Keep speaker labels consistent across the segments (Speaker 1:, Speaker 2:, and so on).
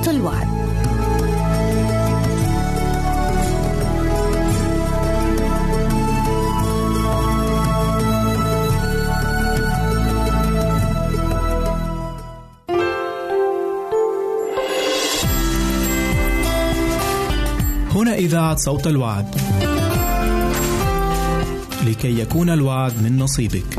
Speaker 1: صوت الوعد.
Speaker 2: هنا إذاعة صوت الوعد. لكي يكون الوعد من نصيبك.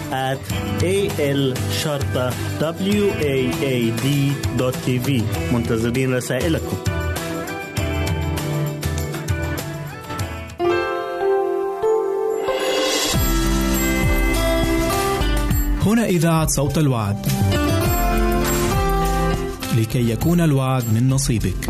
Speaker 3: at a l شرطة w a a d دوت تي في منتظرين رسائلكم
Speaker 2: هنا إذاعة صوت الوعد. لكي يكون الوعد من نصيبك.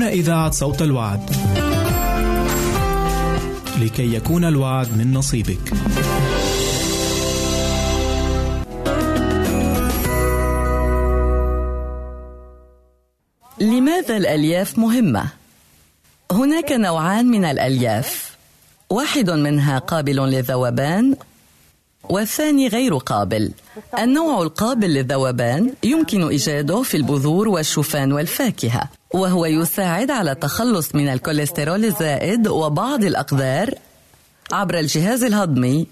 Speaker 4: هنا إذاعة صوت الوعد. لكي يكون الوعد من نصيبك.
Speaker 5: لماذا الألياف مهمة؟ هناك نوعان من الألياف. واحد منها قابل للذوبان والثاني غير قابل. النوع القابل للذوبان يمكن إيجاده في البذور والشوفان والفاكهة وهو يساعد على التخلص من الكوليسترول الزائد وبعض الأقدار عبر الجهاز الهضمي.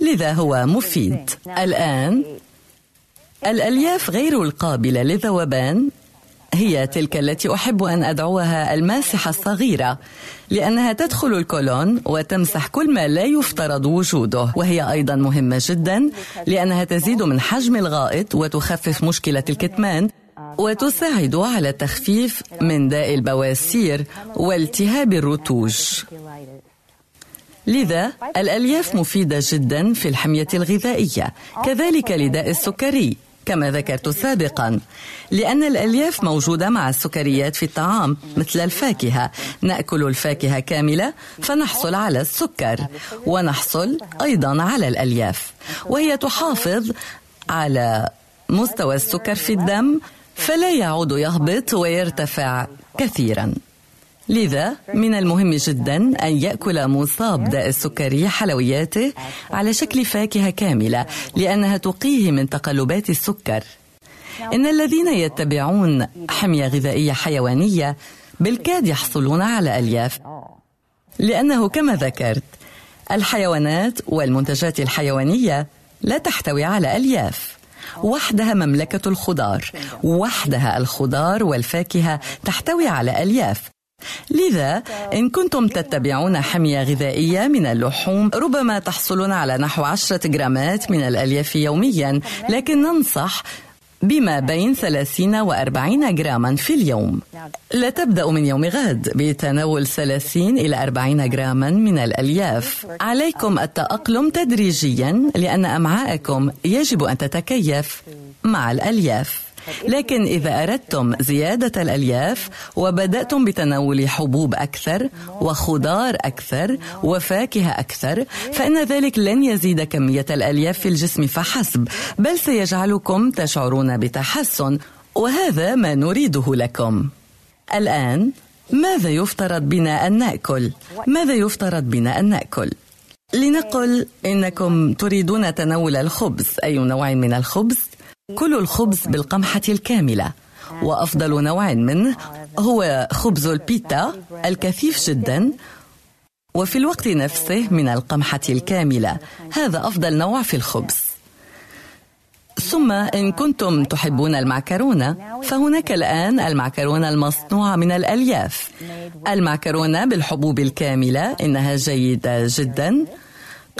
Speaker 5: لذا هو مفيد. الآن الألياف غير القابلة للذوبان هي تلك التي أحب أن أدعوها الماسحة الصغيرة. لأنها تدخل الكولون وتمسح كل ما لا يفترض وجوده. وهي أيضا مهمة جدا لأنها تزيد من حجم الغائط وتخفف مشكلة الكتمان وتساعد على التخفيف من داء البواسير والتهاب الرتوج. لذا الألياف مفيدة جدا في الحمية الغذائية كذلك لداء السكري. كما ذكرت سابقا لأن الألياف موجودة مع السكريات في الطعام مثل الفاكهة. نأكل الفاكهة كاملة فنحصل على السكر ونحصل أيضا على الألياف. وهي تحافظ على مستوى السكر في الدم فلا يعود يهبط ويرتفع كثيرا. لذا من المهم جدا أن يأكل مصاب داء السكري حلوياته على شكل فاكهة كاملة لأنها تقيه من تقلبات السكر. إن الذين يتبعون حمية غذائية حيوانية بالكاد يحصلون على ألياف. لأنه كما ذكرت الحيوانات والمنتجات الحيوانية لا تحتوي على ألياف. وحدها مملكة الخضار. وحدها الخضار والفاكهة تحتوي على ألياف. لذا إن كنتم تتبعون حمية غذائية من اللحوم ربما تحصلون على نحو عشرة جرامات من الألياف يوميا لكن ننصح بما بين 30 و 40 جراما في اليوم. لا تبدأ من يوم غد بتناول 30 إلى 40 جراما من الألياف. عليكم التأقلم تدريجيا لأن أمعاءكم يجب أن تتكيف مع الألياف. لكن إذا أردتم زيادة الألياف وبدأتم بتناول حبوب أكثر وخضار أكثر وفاكهة أكثر فإن ذلك لن يزيد كمية الألياف في الجسم فحسب بل سيجعلكم تشعرون بتحسن وهذا ما نريده لكم الآن ماذا يفترض بنا أن نأكل؟ ماذا يفترض بنا أن نأكل؟ لنقل إنكم تريدون تناول الخبز أي نوع من الخبز كلوا الخبز بالقمحة الكاملة. وأفضل نوع منه هو خبز البيتا الكثيف جدا. وفي الوقت نفسه من القمحة الكاملة. هذا أفضل نوع في الخبز. ثم إن كنتم تحبون المعكرونة فهناك الآن المعكرونة المصنوعة من الألياف. المعكرونة بالحبوب الكاملة إنها جيدة جدا.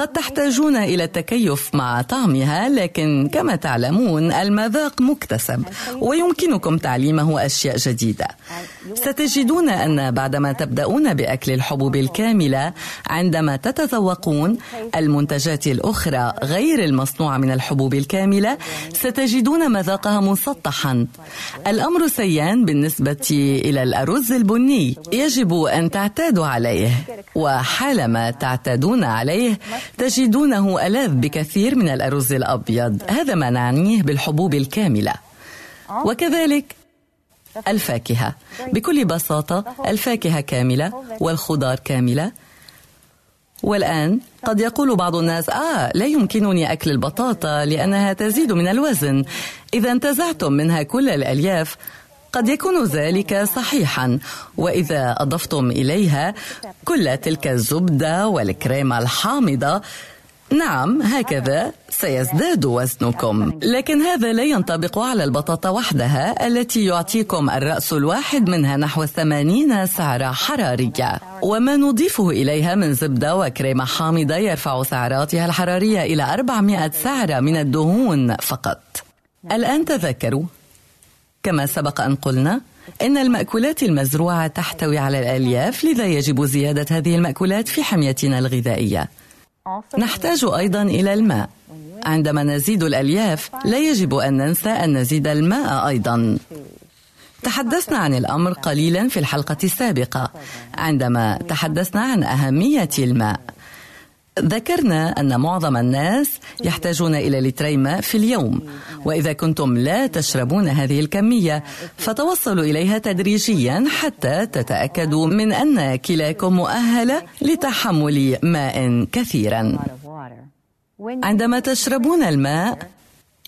Speaker 5: قد تحتاجون إلى التكيف مع طعمها لكن كما تعلمون المذاق مكتسب ويمكنكم تعليمه أشياء جديدة. ستجدون أن بعدما تبدأون بأكل الحبوب الكاملة عندما تتذوقون المنتجات الأخرى غير المصنوعة من الحبوب الكاملة ستجدون مذاقها مسطحا. الأمر سيان بالنسبة إلى الأرز البني يجب أن تعتادوا عليه. وحالما تعتادون عليه تجدونه ألذ بكثير من الأرز الأبيض. هذا ما نعنيه بالحبوب الكاملة. وكذلك الفاكهة. بكل بساطة الفاكهة كاملة والخضار كاملة. والآن قد يقول بعض الناس آه لا يمكنني أكل البطاطا لأنها تزيد من الوزن. إذا انتزعتم منها كل الألياف. قد يكون ذلك صحيحا. وإذا أضفتم إليها كل تلك الزبدة والكريمة الحامضة نعم هكذا سيزداد وزنكم. لكن هذا لا ينطبق على البطاطا وحدها التي يعطيكم الرأس الواحد منها نحو 80 سعرة حرارية. وما نضيفه إليها من زبدة وكريمة حامضة يرفع سعراتها الحرارية إلى 400 سعرة من الدهون فقط. الآن تذكروا كما سبق أن قلنا إن المأكولات المزروعة تحتوي على الألياف لذا يجب زيادة هذه المأكولات في حميتنا الغذائية. نحتاج أيضا إلى الماء. عندما نزيد الألياف لا يجب أن ننسى أن نزيد الماء أيضا. تحدثنا عن الأمر قليلا في الحلقة السابقة. عندما تحدثنا عن أهمية الماء. ذكرنا أن معظم الناس يحتاجون إلى لتري ماء في اليوم وإذا كنتم لا تشربون هذه الكمية فتوصلوا إليها تدريجيا حتى تتأكدوا من أن كلاكم مؤهلة لتحمل ماء كثيرا. عندما تشربون الماء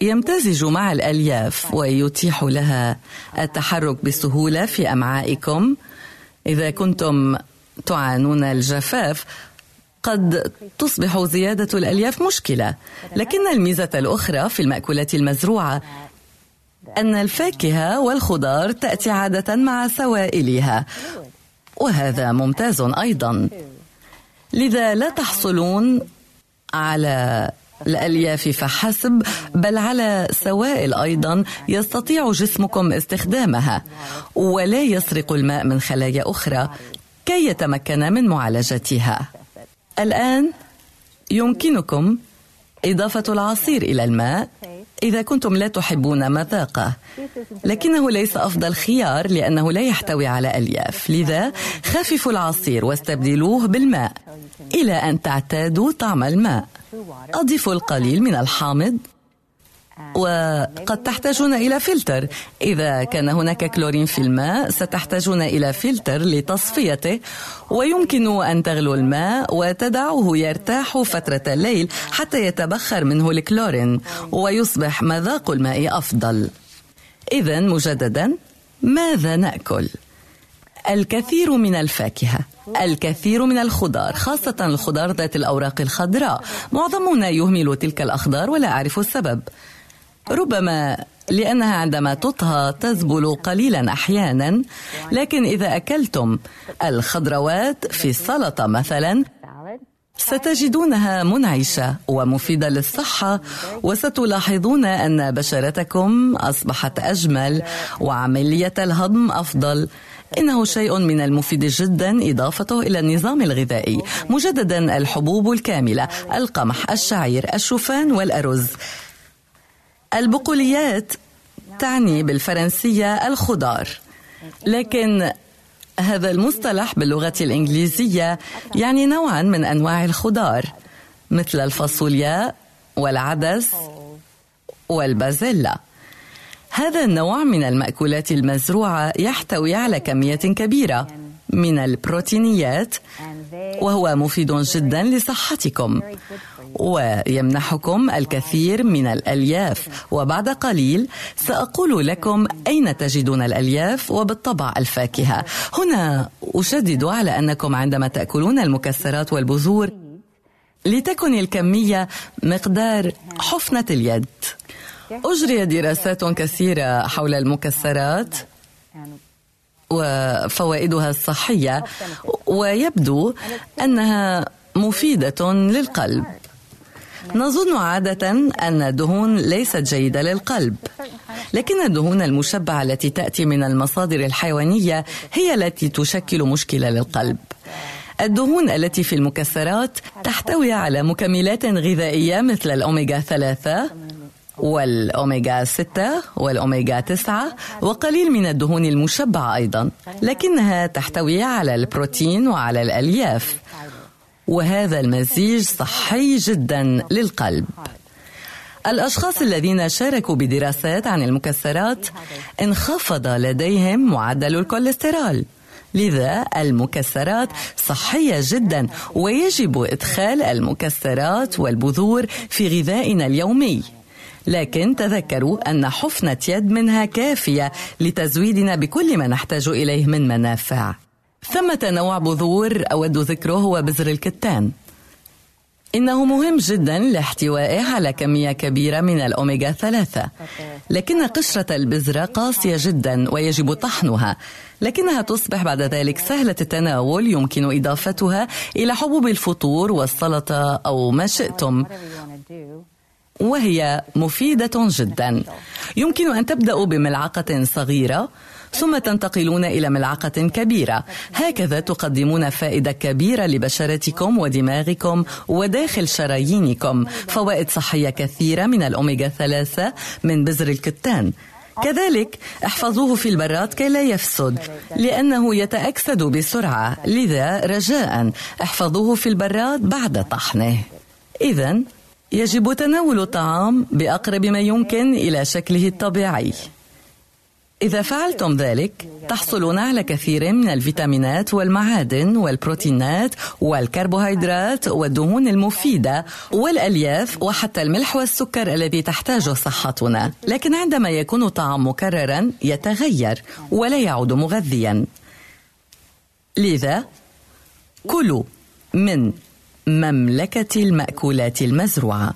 Speaker 5: يمتزج مع الألياف ويتيح لها التحرك بسهولة في أمعائكم. إذا كنتم تعانون الجفاف قد تصبح زيادة الألياف مشكلة. لكن الميزة الأخرى في المأكولات المزروعة أن الفاكهة والخضار تأتي عادة مع سوائلها. وهذا ممتاز أيضا. لذا لا تحصلون على الألياف فحسب بل على سوائل أيضا يستطيع جسمكم استخدامها. ولا يسرق الماء من خلايا أخرى كي يتمكن من معالجتها. الآن يمكنكم إضافة العصير إلى الماء إذا كنتم لا تحبون مذاقه. لكنه ليس أفضل خيار لأنه لا يحتوي على ألياف. لذا خففوا العصير واستبدلوه بالماء إلى أن تعتادوا طعم الماء. أضيفوا القليل من الحامض وقد تحتاجون إلى فلتر. إذا كان هناك كلورين في الماء ستحتاجون إلى فلتر لتصفيته. ويمكن أن تغلوا الماء وتدعوه يرتاح فترة الليل حتى يتبخر منه الكلورين ويصبح مذاق الماء أفضل. إذا مجددا ماذا نأكل؟ الكثير من الفاكهة الكثير من الخضار خاصة الخضار ذات الأوراق الخضراء. معظمنا يهمل تلك الأخضار ولا أعرف السبب. ربما لأنها عندما تطهى تذبل قليلا أحيانا لكن إذا أكلتم الخضروات في السلطة مثلا ستجدونها منعشة ومفيدة للصحة وستلاحظون أن بشرتكم أصبحت أجمل وعملية الهضم أفضل. إنه شيء من المفيد جدا إضافته إلى النظام الغذائي مجددا الحبوب الكاملة القمح الشعير الشوفان والأرز. البقوليات تعني بالفرنسية الخضار. لكن هذا المصطلح باللغة الإنجليزية يعني نوعا من أنواع الخضار مثل الفاصوليا والعدس والبازيلا. هذا النوع من المأكولات المزروعة يحتوي على كمية كبيرة من البروتينيات وهو مفيد جدا لصحتكم. ويمنحكم الكثير من الألياف وبعد قليل سأقول لكم أين تجدون الألياف وبالطبع الفاكهة. هنا أشدد على أنكم عندما تأكلون المكسرات والبذور لتكن الكمية مقدار حفنة اليد. أجري دراسات كثيرة حول المكسرات وفوائدها الصحية ويبدو أنها مفيدة للقلب. نظن عادة أن الدهون ليست جيدة للقلب، لكن الدهون المشبعة التي تأتي من المصادر الحيوانية هي التي تشكل مشكلة للقلب. الدهون التي في المكسرات تحتوي على مكملات غذائية مثل الأوميغا 3 والأوميغا 6 والأوميغا 9 وقليل من الدهون المشبعة أيضا لكنها تحتوي على البروتين وعلى الألياف وهذا المزيج صحي جدا للقلب. الأشخاص الذين شاركوا بدراسات عن المكسرات انخفض لديهم معدل الكوليسترول. لذا المكسرات صحية جدا ويجب إدخال المكسرات والبذور في غذائنا اليومي. لكن تذكروا أن حفنة يد منها كافية لتزويدنا بكل ما نحتاج إليه من منافع. ثمة نوع بذور أود ذكره هو بذر الكتان. إنه مهم جدا لاحتوائه على كمية كبيرة من الأوميغا ثلاثة. لكن قشرة البذرة قاسية جدا ويجب طحنها. لكنها تصبح بعد ذلك سهلة التناول يمكن إضافتها إلى حبوب الفطور والسلطة أو ما شئتم. وهي مفيدة جدا. يمكن أن تبدأوا بملعقة صغيرة ثم تنتقلون إلى ملعقة كبيرة. هكذا تقدمون فائدة كبيرة لبشرتكم ودماغكم وداخل شرايينكم. فوائد صحية كثيرة من الأوميغا ثلاثة من بذر الكتان. كذلك احفظوه في البراد كي لا يفسد لأنه يتأكسد بسرعة. لذا رجاء احفظوه في البراد بعد طحنه. إذا يجب تناول الطعام بأقرب ما يمكن إلى شكله الطبيعي. إذا فعلتم ذلك تحصلون على كثير من الفيتامينات والمعادن والبروتينات والكربوهيدرات والدهون المفيدة والألياف وحتى الملح والسكر الذي تحتاجه صحتنا. لكن عندما يكون الطعام مكررا يتغير ولا يعود مغذيا. لذا كلوا من مملكة المأكولات المزروعة.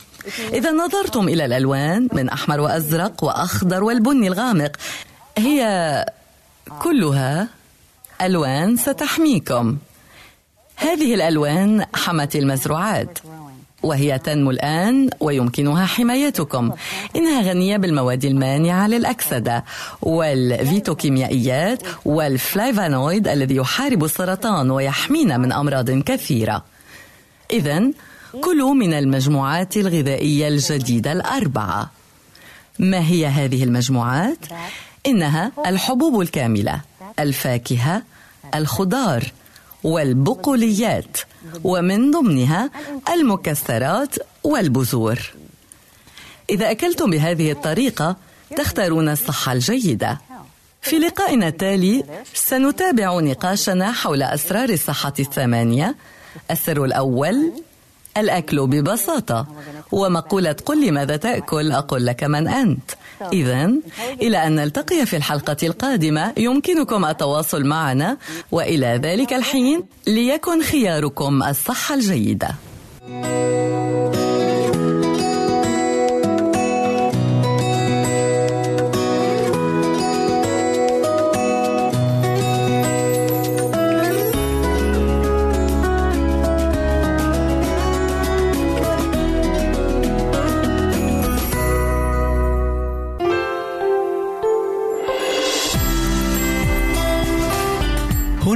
Speaker 5: إذا نظرتم إلى الألوان من أحمر وأزرق وأخضر والبني الغامق هي كلها ألوان ستحميكم. هذه الألوان حمت المزروعات وهي تنمو الآن ويمكنها حمايتكم. إنها غنية بالمواد المانعة للأكسدة والفيتوكيميائيات والفلايفانويد الذي يحارب السرطان ويحمينا من أمراض كثيرة. إذا كلوا من المجموعات الغذائية الجديدة الأربعة. ما هي هذه المجموعات؟ إنها الحبوب الكاملة الفاكهة الخضار والبقوليات ومن ضمنها المكسرات والبذور. إذا أكلتم بهذه الطريقة تختارون الصحة الجيدة. في لقائنا التالي سنتابع نقاشنا حول أسرار الصحة الثمانية. السر الأول الأكل ببساطة. ومقولة قل لي ماذا تأكل أقول لك من أنت إذا إلى أن نلتقي في الحلقة القادمة يمكنكم التواصل معنا وإلى ذلك الحين ليكن خياركم الصحة الجيدة.
Speaker 4: هنا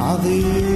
Speaker 2: Adıyım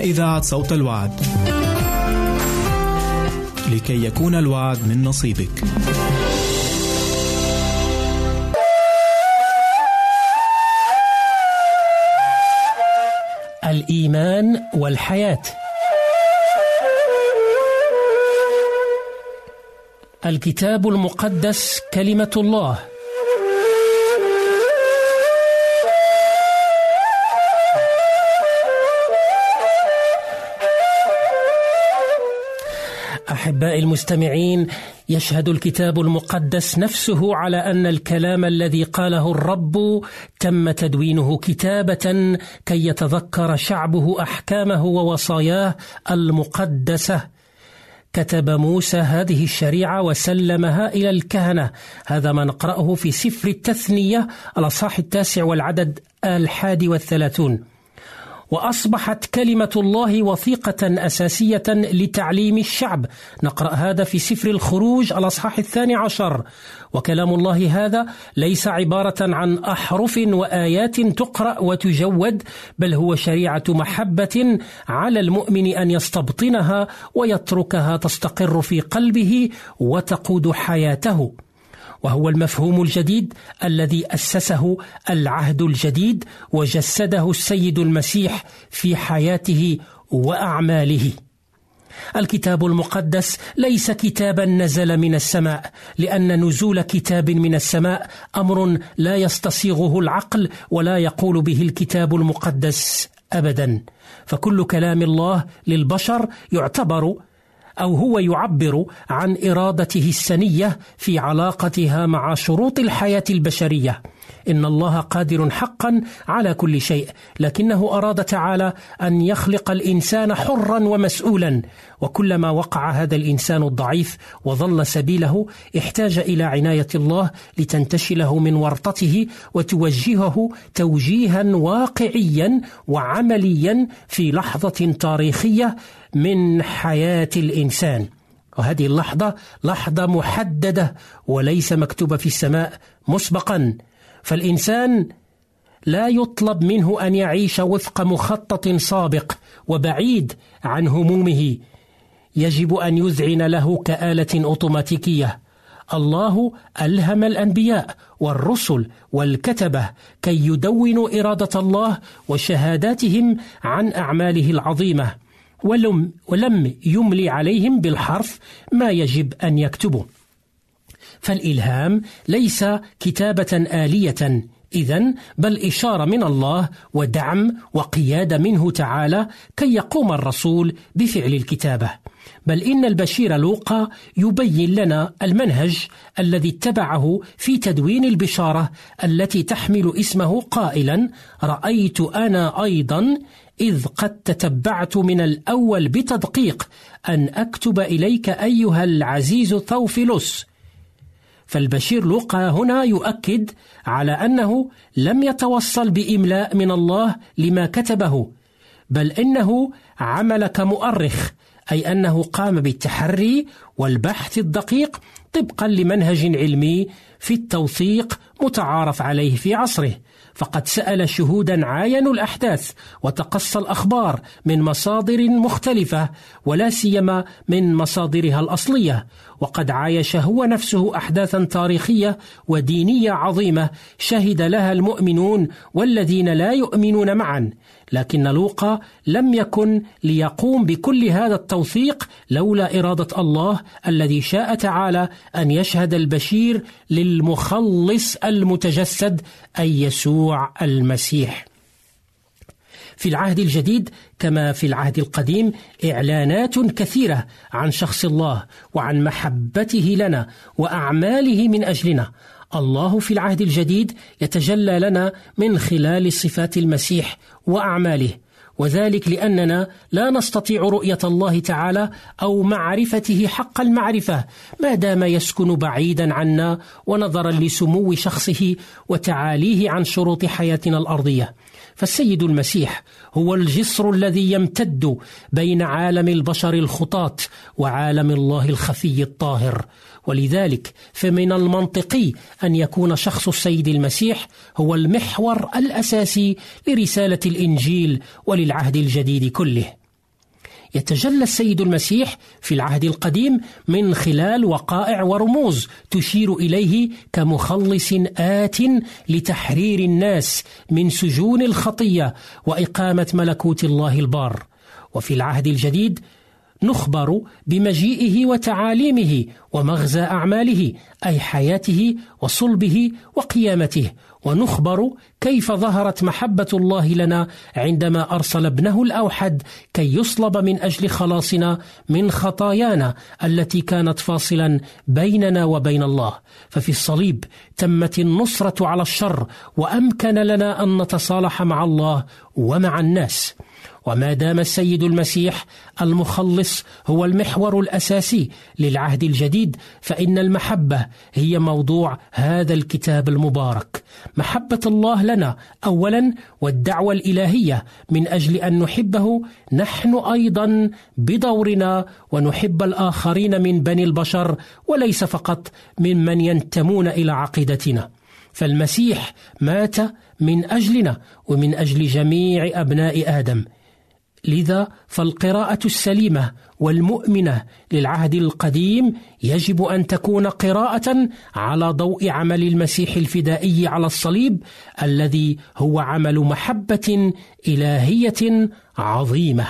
Speaker 4: إذاعة صوت الوعد. لكي يكون الوعد من نصيبك.
Speaker 6: الإيمان والحياة الكتاب المقدس كلمة الله أحبائي المستمعين يشهد الكتاب المقدس نفسه على أن الكلام الذي قاله الرب تم تدوينه كتابة كي يتذكر شعبه أحكامه ووصاياه المقدسة. كتب موسى هذه الشريعة وسلمها إلى الكهنة. هذا ما نقرأه في سفر التثنية الأصحاح التاسع والعدد الحادي والثلاثون. وأصبحت كلمة الله وثيقة أساسية لتعليم الشعب. نقرأ هذا في سفر الخروج الأصحاح الثاني عشر. وكلام الله هذا ليس عبارة عن أحرف وآيات تقرأ وتجود بل هو شريعة محبة على المؤمن أن يستبطنها ويتركها تستقر في قلبه وتقود حياته. وهو المفهوم الجديد الذي أسسه العهد الجديد وجسده السيد المسيح في حياته وأعماله. الكتاب المقدس ليس كتابا نزل من السماء لأن نزول كتاب من السماء أمر لا يستصيغه العقل ولا يقول به الكتاب المقدس ابدا. فكل كلام الله للبشر يعتبر أو هو يعبر عن إرادته السنية في علاقتها مع شروط الحياة البشرية. إن الله قادر حقا على كل شيء لكنه أراد تعالى أن يخلق الإنسان حرا ومسؤولا. وكلما وقع هذا الإنسان الضعيف وضل سبيله احتاج إلى عناية الله لتنتشله من ورطته وتوجهه توجيها واقعيا وعمليا في لحظة تاريخية من حياة الإنسان. وهذه اللحظة لحظة محددة وليس مكتوبة في السماء مسبقا. فالإنسان لا يطلب منه أن يعيش وفق مخطط سابق وبعيد عن همومه. يجب أن يذعن له كآلة أوتوماتيكية. الله ألهم الأنبياء والرسل والكتبة كي يدونوا إرادة الله وشهاداتهم عن أعماله العظيمة. ولم, ولم يملي عليهم بالحرف ما يجب أن يكتبوا. فالإلهام ليس كتابة آلية اذا بل إشارة من الله ودعم وقياده منه تعالى كي يقوم الرسول بفعل الكتابة. بل إن البشير لوقا يبين لنا المنهج الذي اتبعه في تدوين البشارة التي تحمل اسمه قائلا رأيت أنا أيضا إذ قد تتبعت من الأول بتدقيق أن أكتب إليك أيها العزيز ثوفيلوس فالبشير لوقا هنا يؤكد على أنه لم يتوصل بإملاء من الله لما كتبه بل إنه عمل كمؤرخ أي أنه قام بالتحري والبحث الدقيق طبقا لمنهج علمي في التوثيق متعارف عليه في عصره. فقد سأل شهودا عاينوا الأحداث وتقصى الأخبار من مصادر مختلفة ولا سيما من مصادرها الأصلية وقد عايش هو نفسه أحداثا تاريخية ودينية عظيمة شهد لها المؤمنون والذين لا يؤمنون معا. لكن لوقا لم يكن ليقوم بكل هذا التوثيق لولا إرادة الله الذي شاء تعالى أن يشهد البشير للمخلص المتجسد أي يسوع المسيح. في العهد الجديد كما في العهد القديم إعلانات كثيرة عن شخص الله وعن محبته لنا وأعماله من أجلنا الله في العهد الجديد يتجلى لنا من خلال صفات المسيح وأعماله وذلك لأننا لا نستطيع رؤية الله تعالى أو معرفته حق المعرفة ما دام يسكن بعيدا عنا ونظرا لسمو شخصه وتعاليه عن شروط حياتنا الأرضية. فالسيد المسيح هو الجسر الذي يمتد بين عالم البشر الخطاة وعالم الله الخفي الطاهر. ولذلك فمن المنطقي أن يكون شخص السيد المسيح هو المحور الأساسي لرسالة الإنجيل وللعهد الجديد كله. يتجلى السيد المسيح في العهد القديم من خلال وقائع ورموز تشير إليه كمخلص آت لتحرير الناس من سجون الخطية وإقامة ملكوت الله البار. وفي العهد الجديد نخبر بمجيئه وتعاليمه ومغزى أعماله أي حياته وصلبه وقيامته. ونخبر كيف ظهرت محبة الله لنا عندما أرسل ابنه الأوحد كي يصلب من أجل خلاصنا من خطايانا التي كانت فاصلا بيننا وبين الله. ففي الصليب تمت النصرة على الشر وأمكن لنا أن نتصالح مع الله ومع الناس. وما دام السيد المسيح المخلص هو المحور الأساسي للعهد الجديد فإن المحبة هي موضوع هذا الكتاب المبارك. محبة الله لنا اولا والدعوة الإلهية من أجل أن نحبه نحن أيضا بدورنا ونحب الآخرين من بني البشر وليس فقط ممن ينتمون إلى عقيدتنا. فالمسيح مات من أجلنا ومن أجل جميع أبناء آدم. لذا فالقراءة السليمة والمؤمنة للعهد القديم يجب أن تكون قراءة على ضوء عمل المسيح الفدائي على الصليب الذي هو عمل محبة إلهية عظيمة.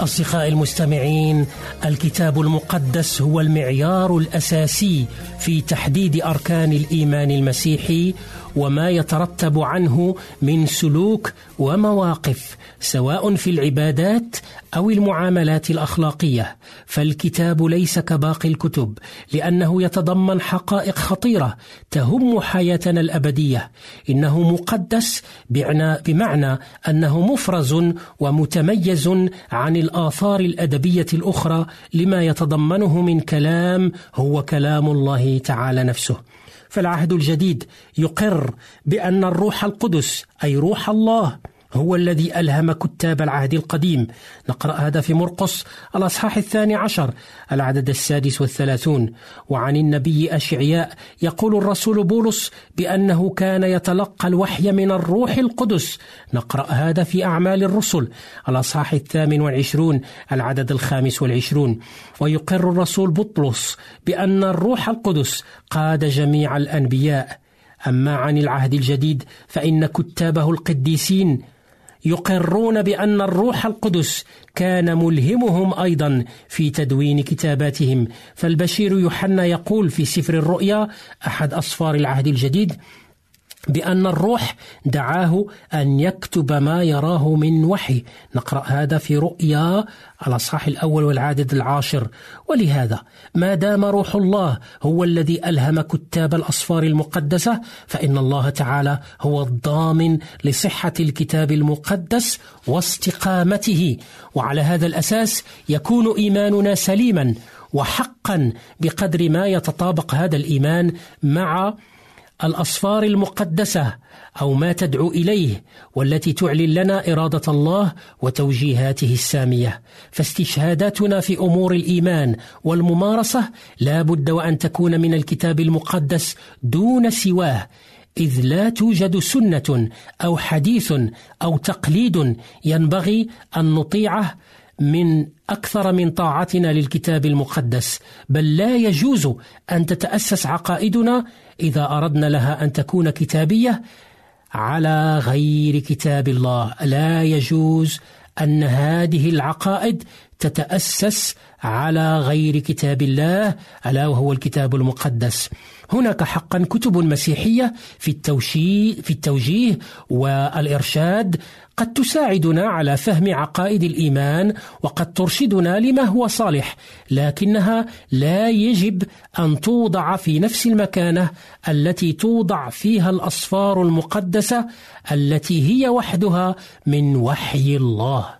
Speaker 6: أصدقائي المستمعين الكتاب المقدس هو المعيار الأساسي في تحديد أركان الإيمان المسيحي وما يترتب عنه من سلوك ومواقف سواء في العبادات أو المعاملات الأخلاقية. فالكتاب ليس كباقي الكتب لأنه يتضمن حقائق خطيرة تهم حياتنا الأبدية. إنه مقدس بمعنى, أنه مفرز ومتميز عن الآثار الأدبية الأخرى لما يتضمنه من كلام هو كلام الله تعالى نفسه. فالعهد الجديد يقر بأن الروح القدس أي روح الله هو الذي ألهم كتاب العهد القديم. نقرأ هذا في مرقس الأصحاح الثاني عشر العدد السادس والثلاثون. وعن النبي أشعياء يقول الرسول بولس بأنه كان يتلقى الوحي من الروح القدس. نقرأ هذا في أعمال الرسل. الأصحاح الثامن والعشرون العدد الخامس والعشرون. ويقر الرسول بطرس بأن الروح القدس قاد جميع الأنبياء. أما عن العهد الجديد فإن كتابه القديسين يقرون بأن الروح القدس كان ملهمهم أيضا في تدوين كتاباتهم. فالبشير يوحنا يقول في سفر الرؤيا أحد أصفار العهد الجديد بأن الروح دعاه أن يكتب ما يراه من وحي. نقرأ هذا في رؤيا الأصحاح الأول والعدد العاشر. ولهذا ما دام روح الله هو الذي ألهم كتاب الأصفار المقدسة فإن الله تعالى هو الضامن لصحة الكتاب المقدس واستقامته. وعلى هذا الأساس يكون إيماننا سليما وحقا بقدر ما يتطابق هذا الإيمان مع الأصفار المقدسة أو ما تدعو إليه والتي تعلن لنا إرادة الله وتوجيهاته السامية. فاستشهاداتنا في أمور الإيمان والممارسة لا بد وأن تكون من الكتاب المقدس دون سواه إذ لا توجد سنة أو حديث أو تقليد ينبغي أن نطيعه من أكثر من طاعتنا للكتاب المقدس بل لا يجوز أن تتأسس عقائدنا إذا أردنا لها أن تكون كتابية على غير كتاب الله. لا يجوز أن هذه العقائد تتأسس على غير كتاب الله ألا وهو الكتاب المقدس. هناك حقا كتب مسيحية في التوشي في التوجيه والإرشاد قد تساعدنا على فهم عقائد الإيمان وقد ترشدنا لما هو صالح لكنها لا يجب أن توضع في نفس المكانة التي توضع فيها الأصفار المقدسة التي هي وحدها من وحي الله.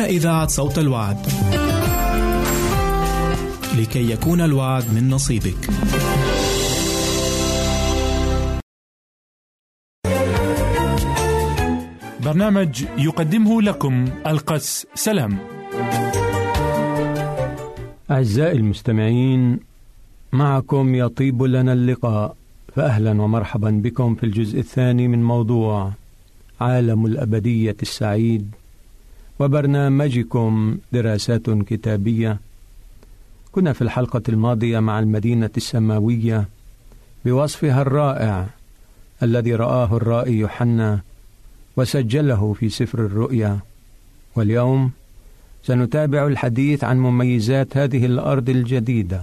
Speaker 4: هنا إذاعة صوت الوعد. لكي يكون الوعد من نصيبك.
Speaker 7: برنامج يقدمه لكم القس سلام
Speaker 8: أعزائي المستمعين معكم يطيب لنا اللقاء فأهلا ومرحبا بكم في الجزء الثاني من موضوع عالم الأبدية السعيد وبرنامجكم دراسات كتابية. كنا في الحلقة الماضية مع المدينة السماوية بوصفها الرائع الذي رآه الرائي يوحنا وسجله في سفر الرؤيا. واليوم سنتابع الحديث عن مميزات هذه الأرض الجديدة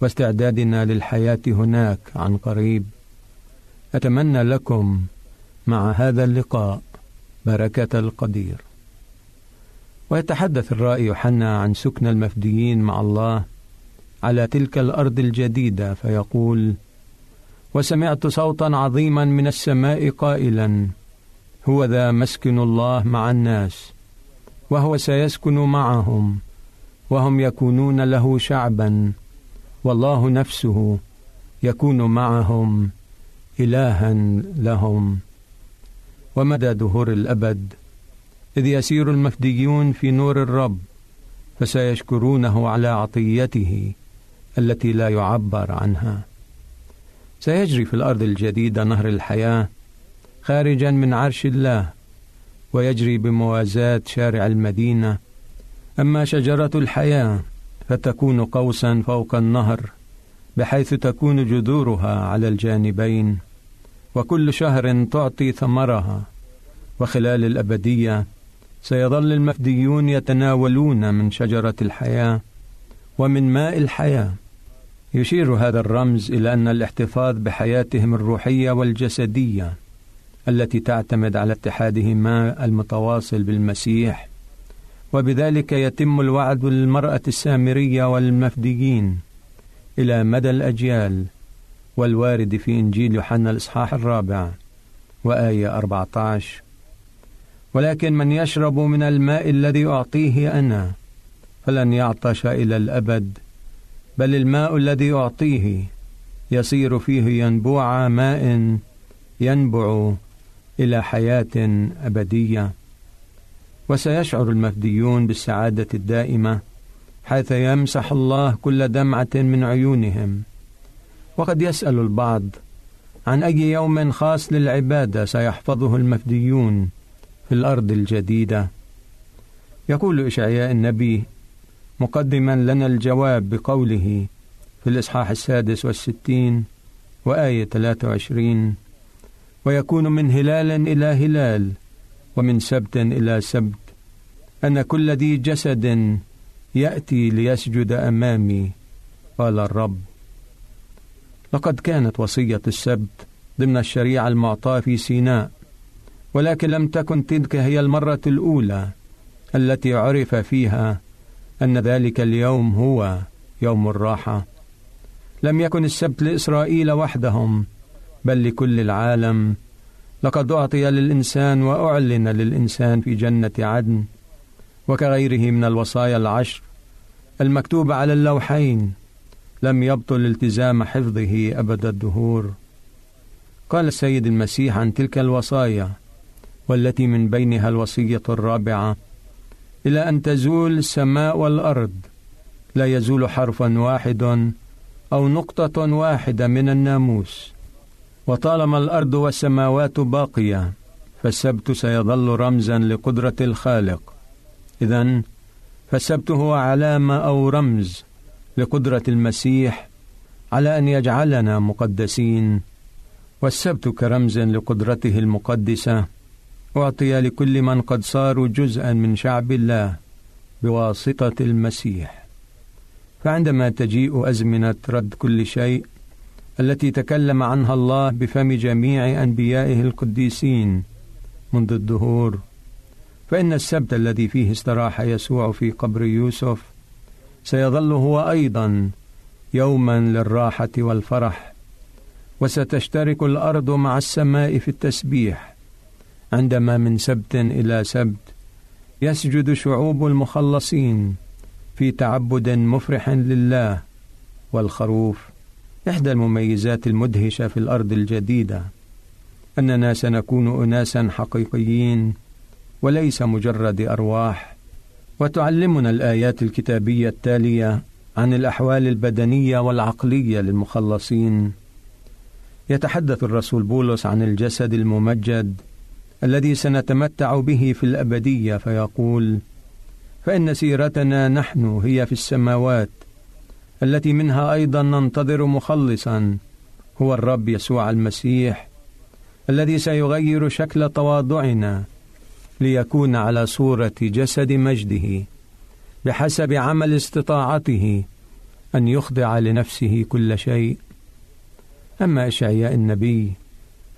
Speaker 8: واستعدادنا للحياة هناك عن قريب. أتمنى لكم مع هذا اللقاء بركة القدير. ويتحدث الرائي يوحنا عن سكن المفديين مع الله على تلك الأرض الجديدة فيقول وسمعت صوتا عظيما من السماء قائلا هو ذا مسكن الله مع الناس وهو سيسكن معهم وهم يكونون له شعبا والله نفسه يكون معهم إلها لهم. ومدى دهور الأبد إذ يسير المفديون في نور الرب فسيشكرونه على عطيته التي لا يعبر عنها. سيجري في الأرض الجديده نهر الحياة خارجا من عرش الله ويجري بموازاة شارع المدينة. أما شجرة الحياة فتكون قوسا فوق النهر بحيث تكون جذورها على الجانبين وكل شهر تعطي ثمرها. وخلال الأبدية سيظل المفديون يتناولون من شجرة الحياة ومن ماء الحياة. يشير هذا الرمز إلى أن الاحتفاظ بحياتهم الروحية والجسدية التي تعتمد على اتحادهما المتواصل بالمسيح وبذلك يتم الوعد للمرأة السامرية والمفديين إلى مدى الأجيال والوارد في إنجيل يوحنا الإصحاح الرابع وآية 14 ولكن من يشرب من الماء الذي أعطيه أنا فلن يعطش إلى الأبد بل الماء الذي أعطيه يصير فيه ينبوع ماء ينبع إلى حياة أبدية. وسيشعر المفديون بالسعادة الدائمة حيث يمسح الله كل دمعة من عيونهم. وقد يسأل البعض عن أي يوم خاص للعبادة سيحفظه المفديون في الأرض الجديدة. يقول إشعياء النبي مقدما لنا الجواب بقوله في الإصحاح السادس والستين وآية 23 ويكون من هلال إلى هلال ومن سبت إلى سبت. أن كل ذي جسد يأتي ليسجد أمامي. قال الرب. لقد كانت وصية السبت ضمن الشريعة المعطاة في سيناء. ولكن لم تكن تلك هي المرة الأولى التي عرف فيها أن ذلك اليوم هو يوم الراحة. لم يكن السبت لإسرائيل وحدهم بل لكل العالم. لقد أعطي للإنسان وأعلن للإنسان في جنة عدن وكغيره من الوصايا العشر المكتوبة على اللوحين. لم يبطل التزام حفظه أبد الدهور. قال السيد المسيح عن تلك الوصايا والتي من بينها الوصية الرابعة. إلى أن تزول السماء والأرض لا يزول حرف واحد أو نقطة واحدة من الناموس. وطالما الأرض والسماوات باقية فالسبت سيظل رمزا لقدرة الخالق. إذا فالسبت هو علامة أو رمز لقدرة المسيح على أن يجعلنا مقدسين والسبت كرمز لقدرته المقدسة. أعطي لكل من قد صاروا جزءا من شعب الله بواسطة المسيح. فعندما تجيء أزمنة رد كل شيء التي تكلم عنها الله بفم جميع أنبيائه القديسين منذ الدهور فإن السبت الذي فيه استراح يسوع في قبر يوسف سيظل هو أيضا يوما للراحة والفرح وستشترك الأرض مع السماء في التسبيح عندما من سبت إلى سبت يسجد شعوب المخلصين في تعبد مفرح لله والخروف. إحدى المميزات المدهشة في الأرض الجديدة أننا سنكون أناسا حقيقيين وليس مجرد أرواح. وتعلمنا الآيات الكتابية التالية عن الأحوال البدنية والعقلية للمخلصين. يتحدث الرسول بولس عن الجسد الممجد الذي سنتمتع به في الأبدية فيقول: فإن سيرتنا نحن هي في السماوات التي منها أيضا ننتظر مخلصا هو الرب يسوع المسيح الذي سيغير شكل تواضعنا ليكون على صورة جسد مجده بحسب عمل استطاعته أن يخضع لنفسه كل شيء. أما إشعياء النبي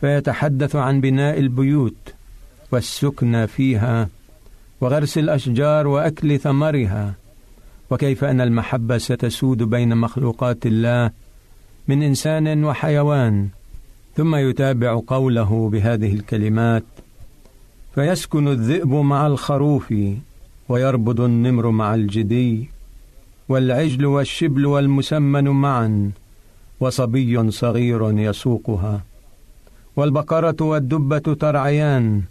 Speaker 8: فيتحدث عن بناء البيوت والسكن فيها وغرس الأشجار وأكل ثمرها. وكيف أن المحبة ستسود بين مخلوقات الله من إنسان وحيوان. ثم يتابع قوله بهذه الكلمات فيسكن الذئب مع الخروف ويربض النمر مع الجدي والعجل والشبل والمسمن معا وصبي صغير يسوقها. والبقرة والدبة ترعيان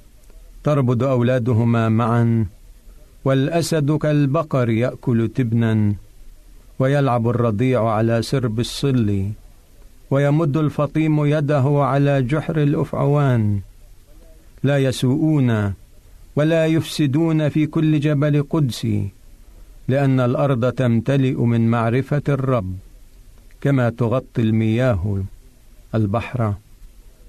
Speaker 8: تربض أولادهما معا والأسد كالبقر يأكل تبنا ويلعب الرضيع على سرب الصل ويمد الفطيم يده على جحر الأفعوان. لا يسوءون ولا يفسدون في كل جبل قدسي لأن الأرض تمتلئ من معرفة الرب كما تغطي المياه البحر.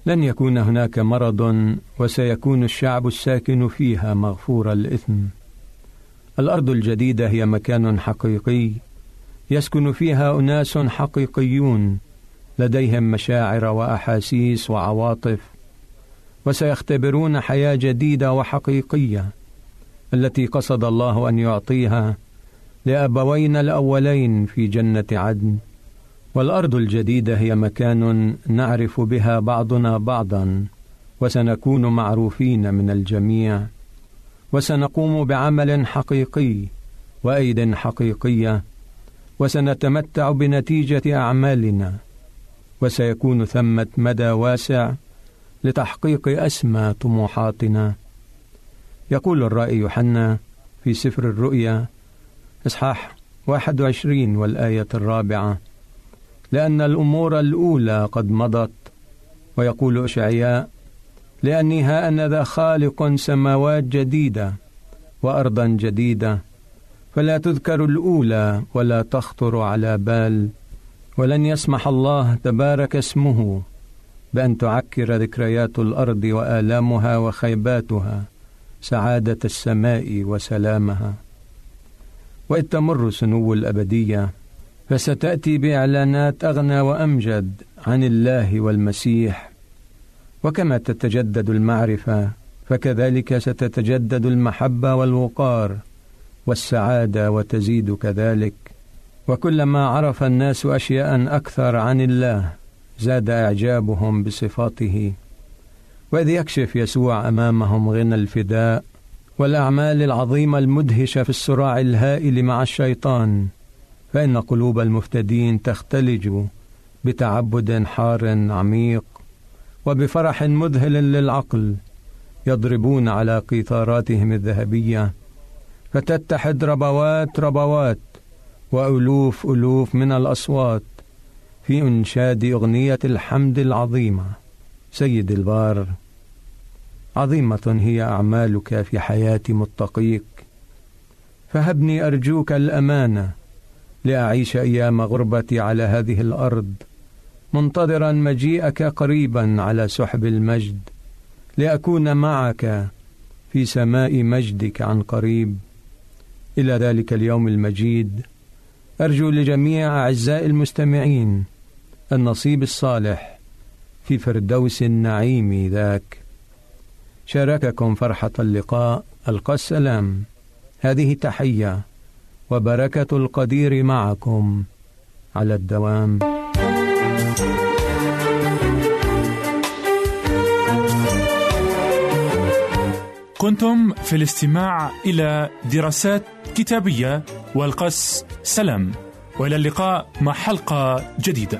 Speaker 8: لن يكون هناك مرض وسيكون الشعب الساكن فيها مغفور الإثم. الأرض الجديدة هي مكان حقيقي يسكن فيها أناس حقيقيون لديهم مشاعر وأحاسيس وعواطف وسيختبرون حياة جديدة وحقيقية التي قصد الله أن يعطيها لأبوين الأولين في جنة عدن. والأرض الجديدة هي مكان نعرف بها بعضنا بعضا وسنكون معروفين من الجميع وسنقوم بعمل حقيقي وأيد حقيقية وسنتمتع بنتيجة أعمالنا وسيكون ثمة مدى واسع لتحقيق أسمى طموحاتنا. يقول الرائي يوحنا في سفر الرؤيا إصحاح 21 والآية الرابعة لأن الأمور الأولى قد مضت. ويقول إشعياء لأني ها أنا ذا خالق سماوات جديدة وأرضا جديدة فلا تذكر الأولى ولا تخطر على بال ولن يسمح الله تبارك اسمه بأن تعكر ذكريات الأرض وآلامها وخيباتها سعادة السماء وسلامها. وإذ تمر سنو الأبدية فستأتي بإعلانات أغنى وأمجد عن الله والمسيح. وكما تتجدد المعرفة فكذلك ستتجدد المحبة والوقار والسعادة وتزيد كذلك. وكلما عرف الناس أشياء أكثر عن الله زاد إعجابهم بصفاته. وإذ يكشف يسوع أمامهم غنى الفداء والأعمال العظيمة المدهشة في الصراع الهائل مع الشيطان فإن قلوب المفتدين تختلج بتعبد حار عميق وبفرح مذهل للعقل يضربون على قيثاراتهم الذهبية فتتحد ربوات ربوات وألوف ألوف من الأصوات في إنشاد أغنية الحمد العظيمة. سيد البار عظيمة هي أعمالك في حياة متقيك. فهبني أرجوك الأمانة لأعيش أيام غربتي على هذه الأرض منتظرا مجيئك قريبا على سحب المجد لأكون معك في سماء مجدك عن قريب. إلى ذلك اليوم المجيد أرجو لجميع أعزائي المستمعين النصيب الصالح في فردوس النعيم ذاك. شارككم فرحة اللقاء ألقى السلام. هذه تحية وبركة القدير معكم على الدوام.
Speaker 7: كنتم في الاستماع إلى دراسات كتابية والقس سلام وإلى اللقاء مع حلقة جديدة.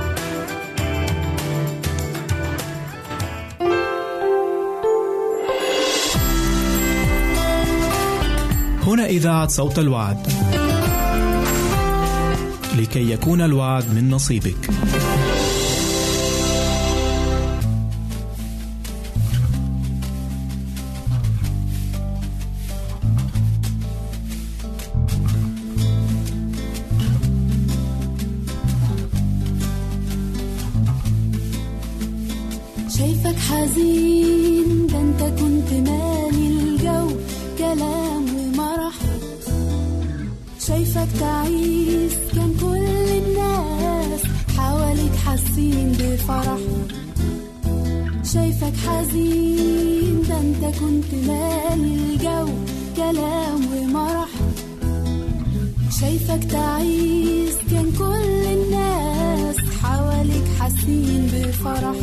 Speaker 4: إذاعة صوت الوعد. لكي يكون الوعد من نصيبك.
Speaker 2: شايفك حزين ده أنت كنت مالي الجو كلام شايفك تعيس كان كل الناس حواليك حاسين بفرح. شايفك حزين ده انت كنت مالي الجو كلام ومرح. شايفك تعيس كان كل الناس حواليك حاسين بفرح.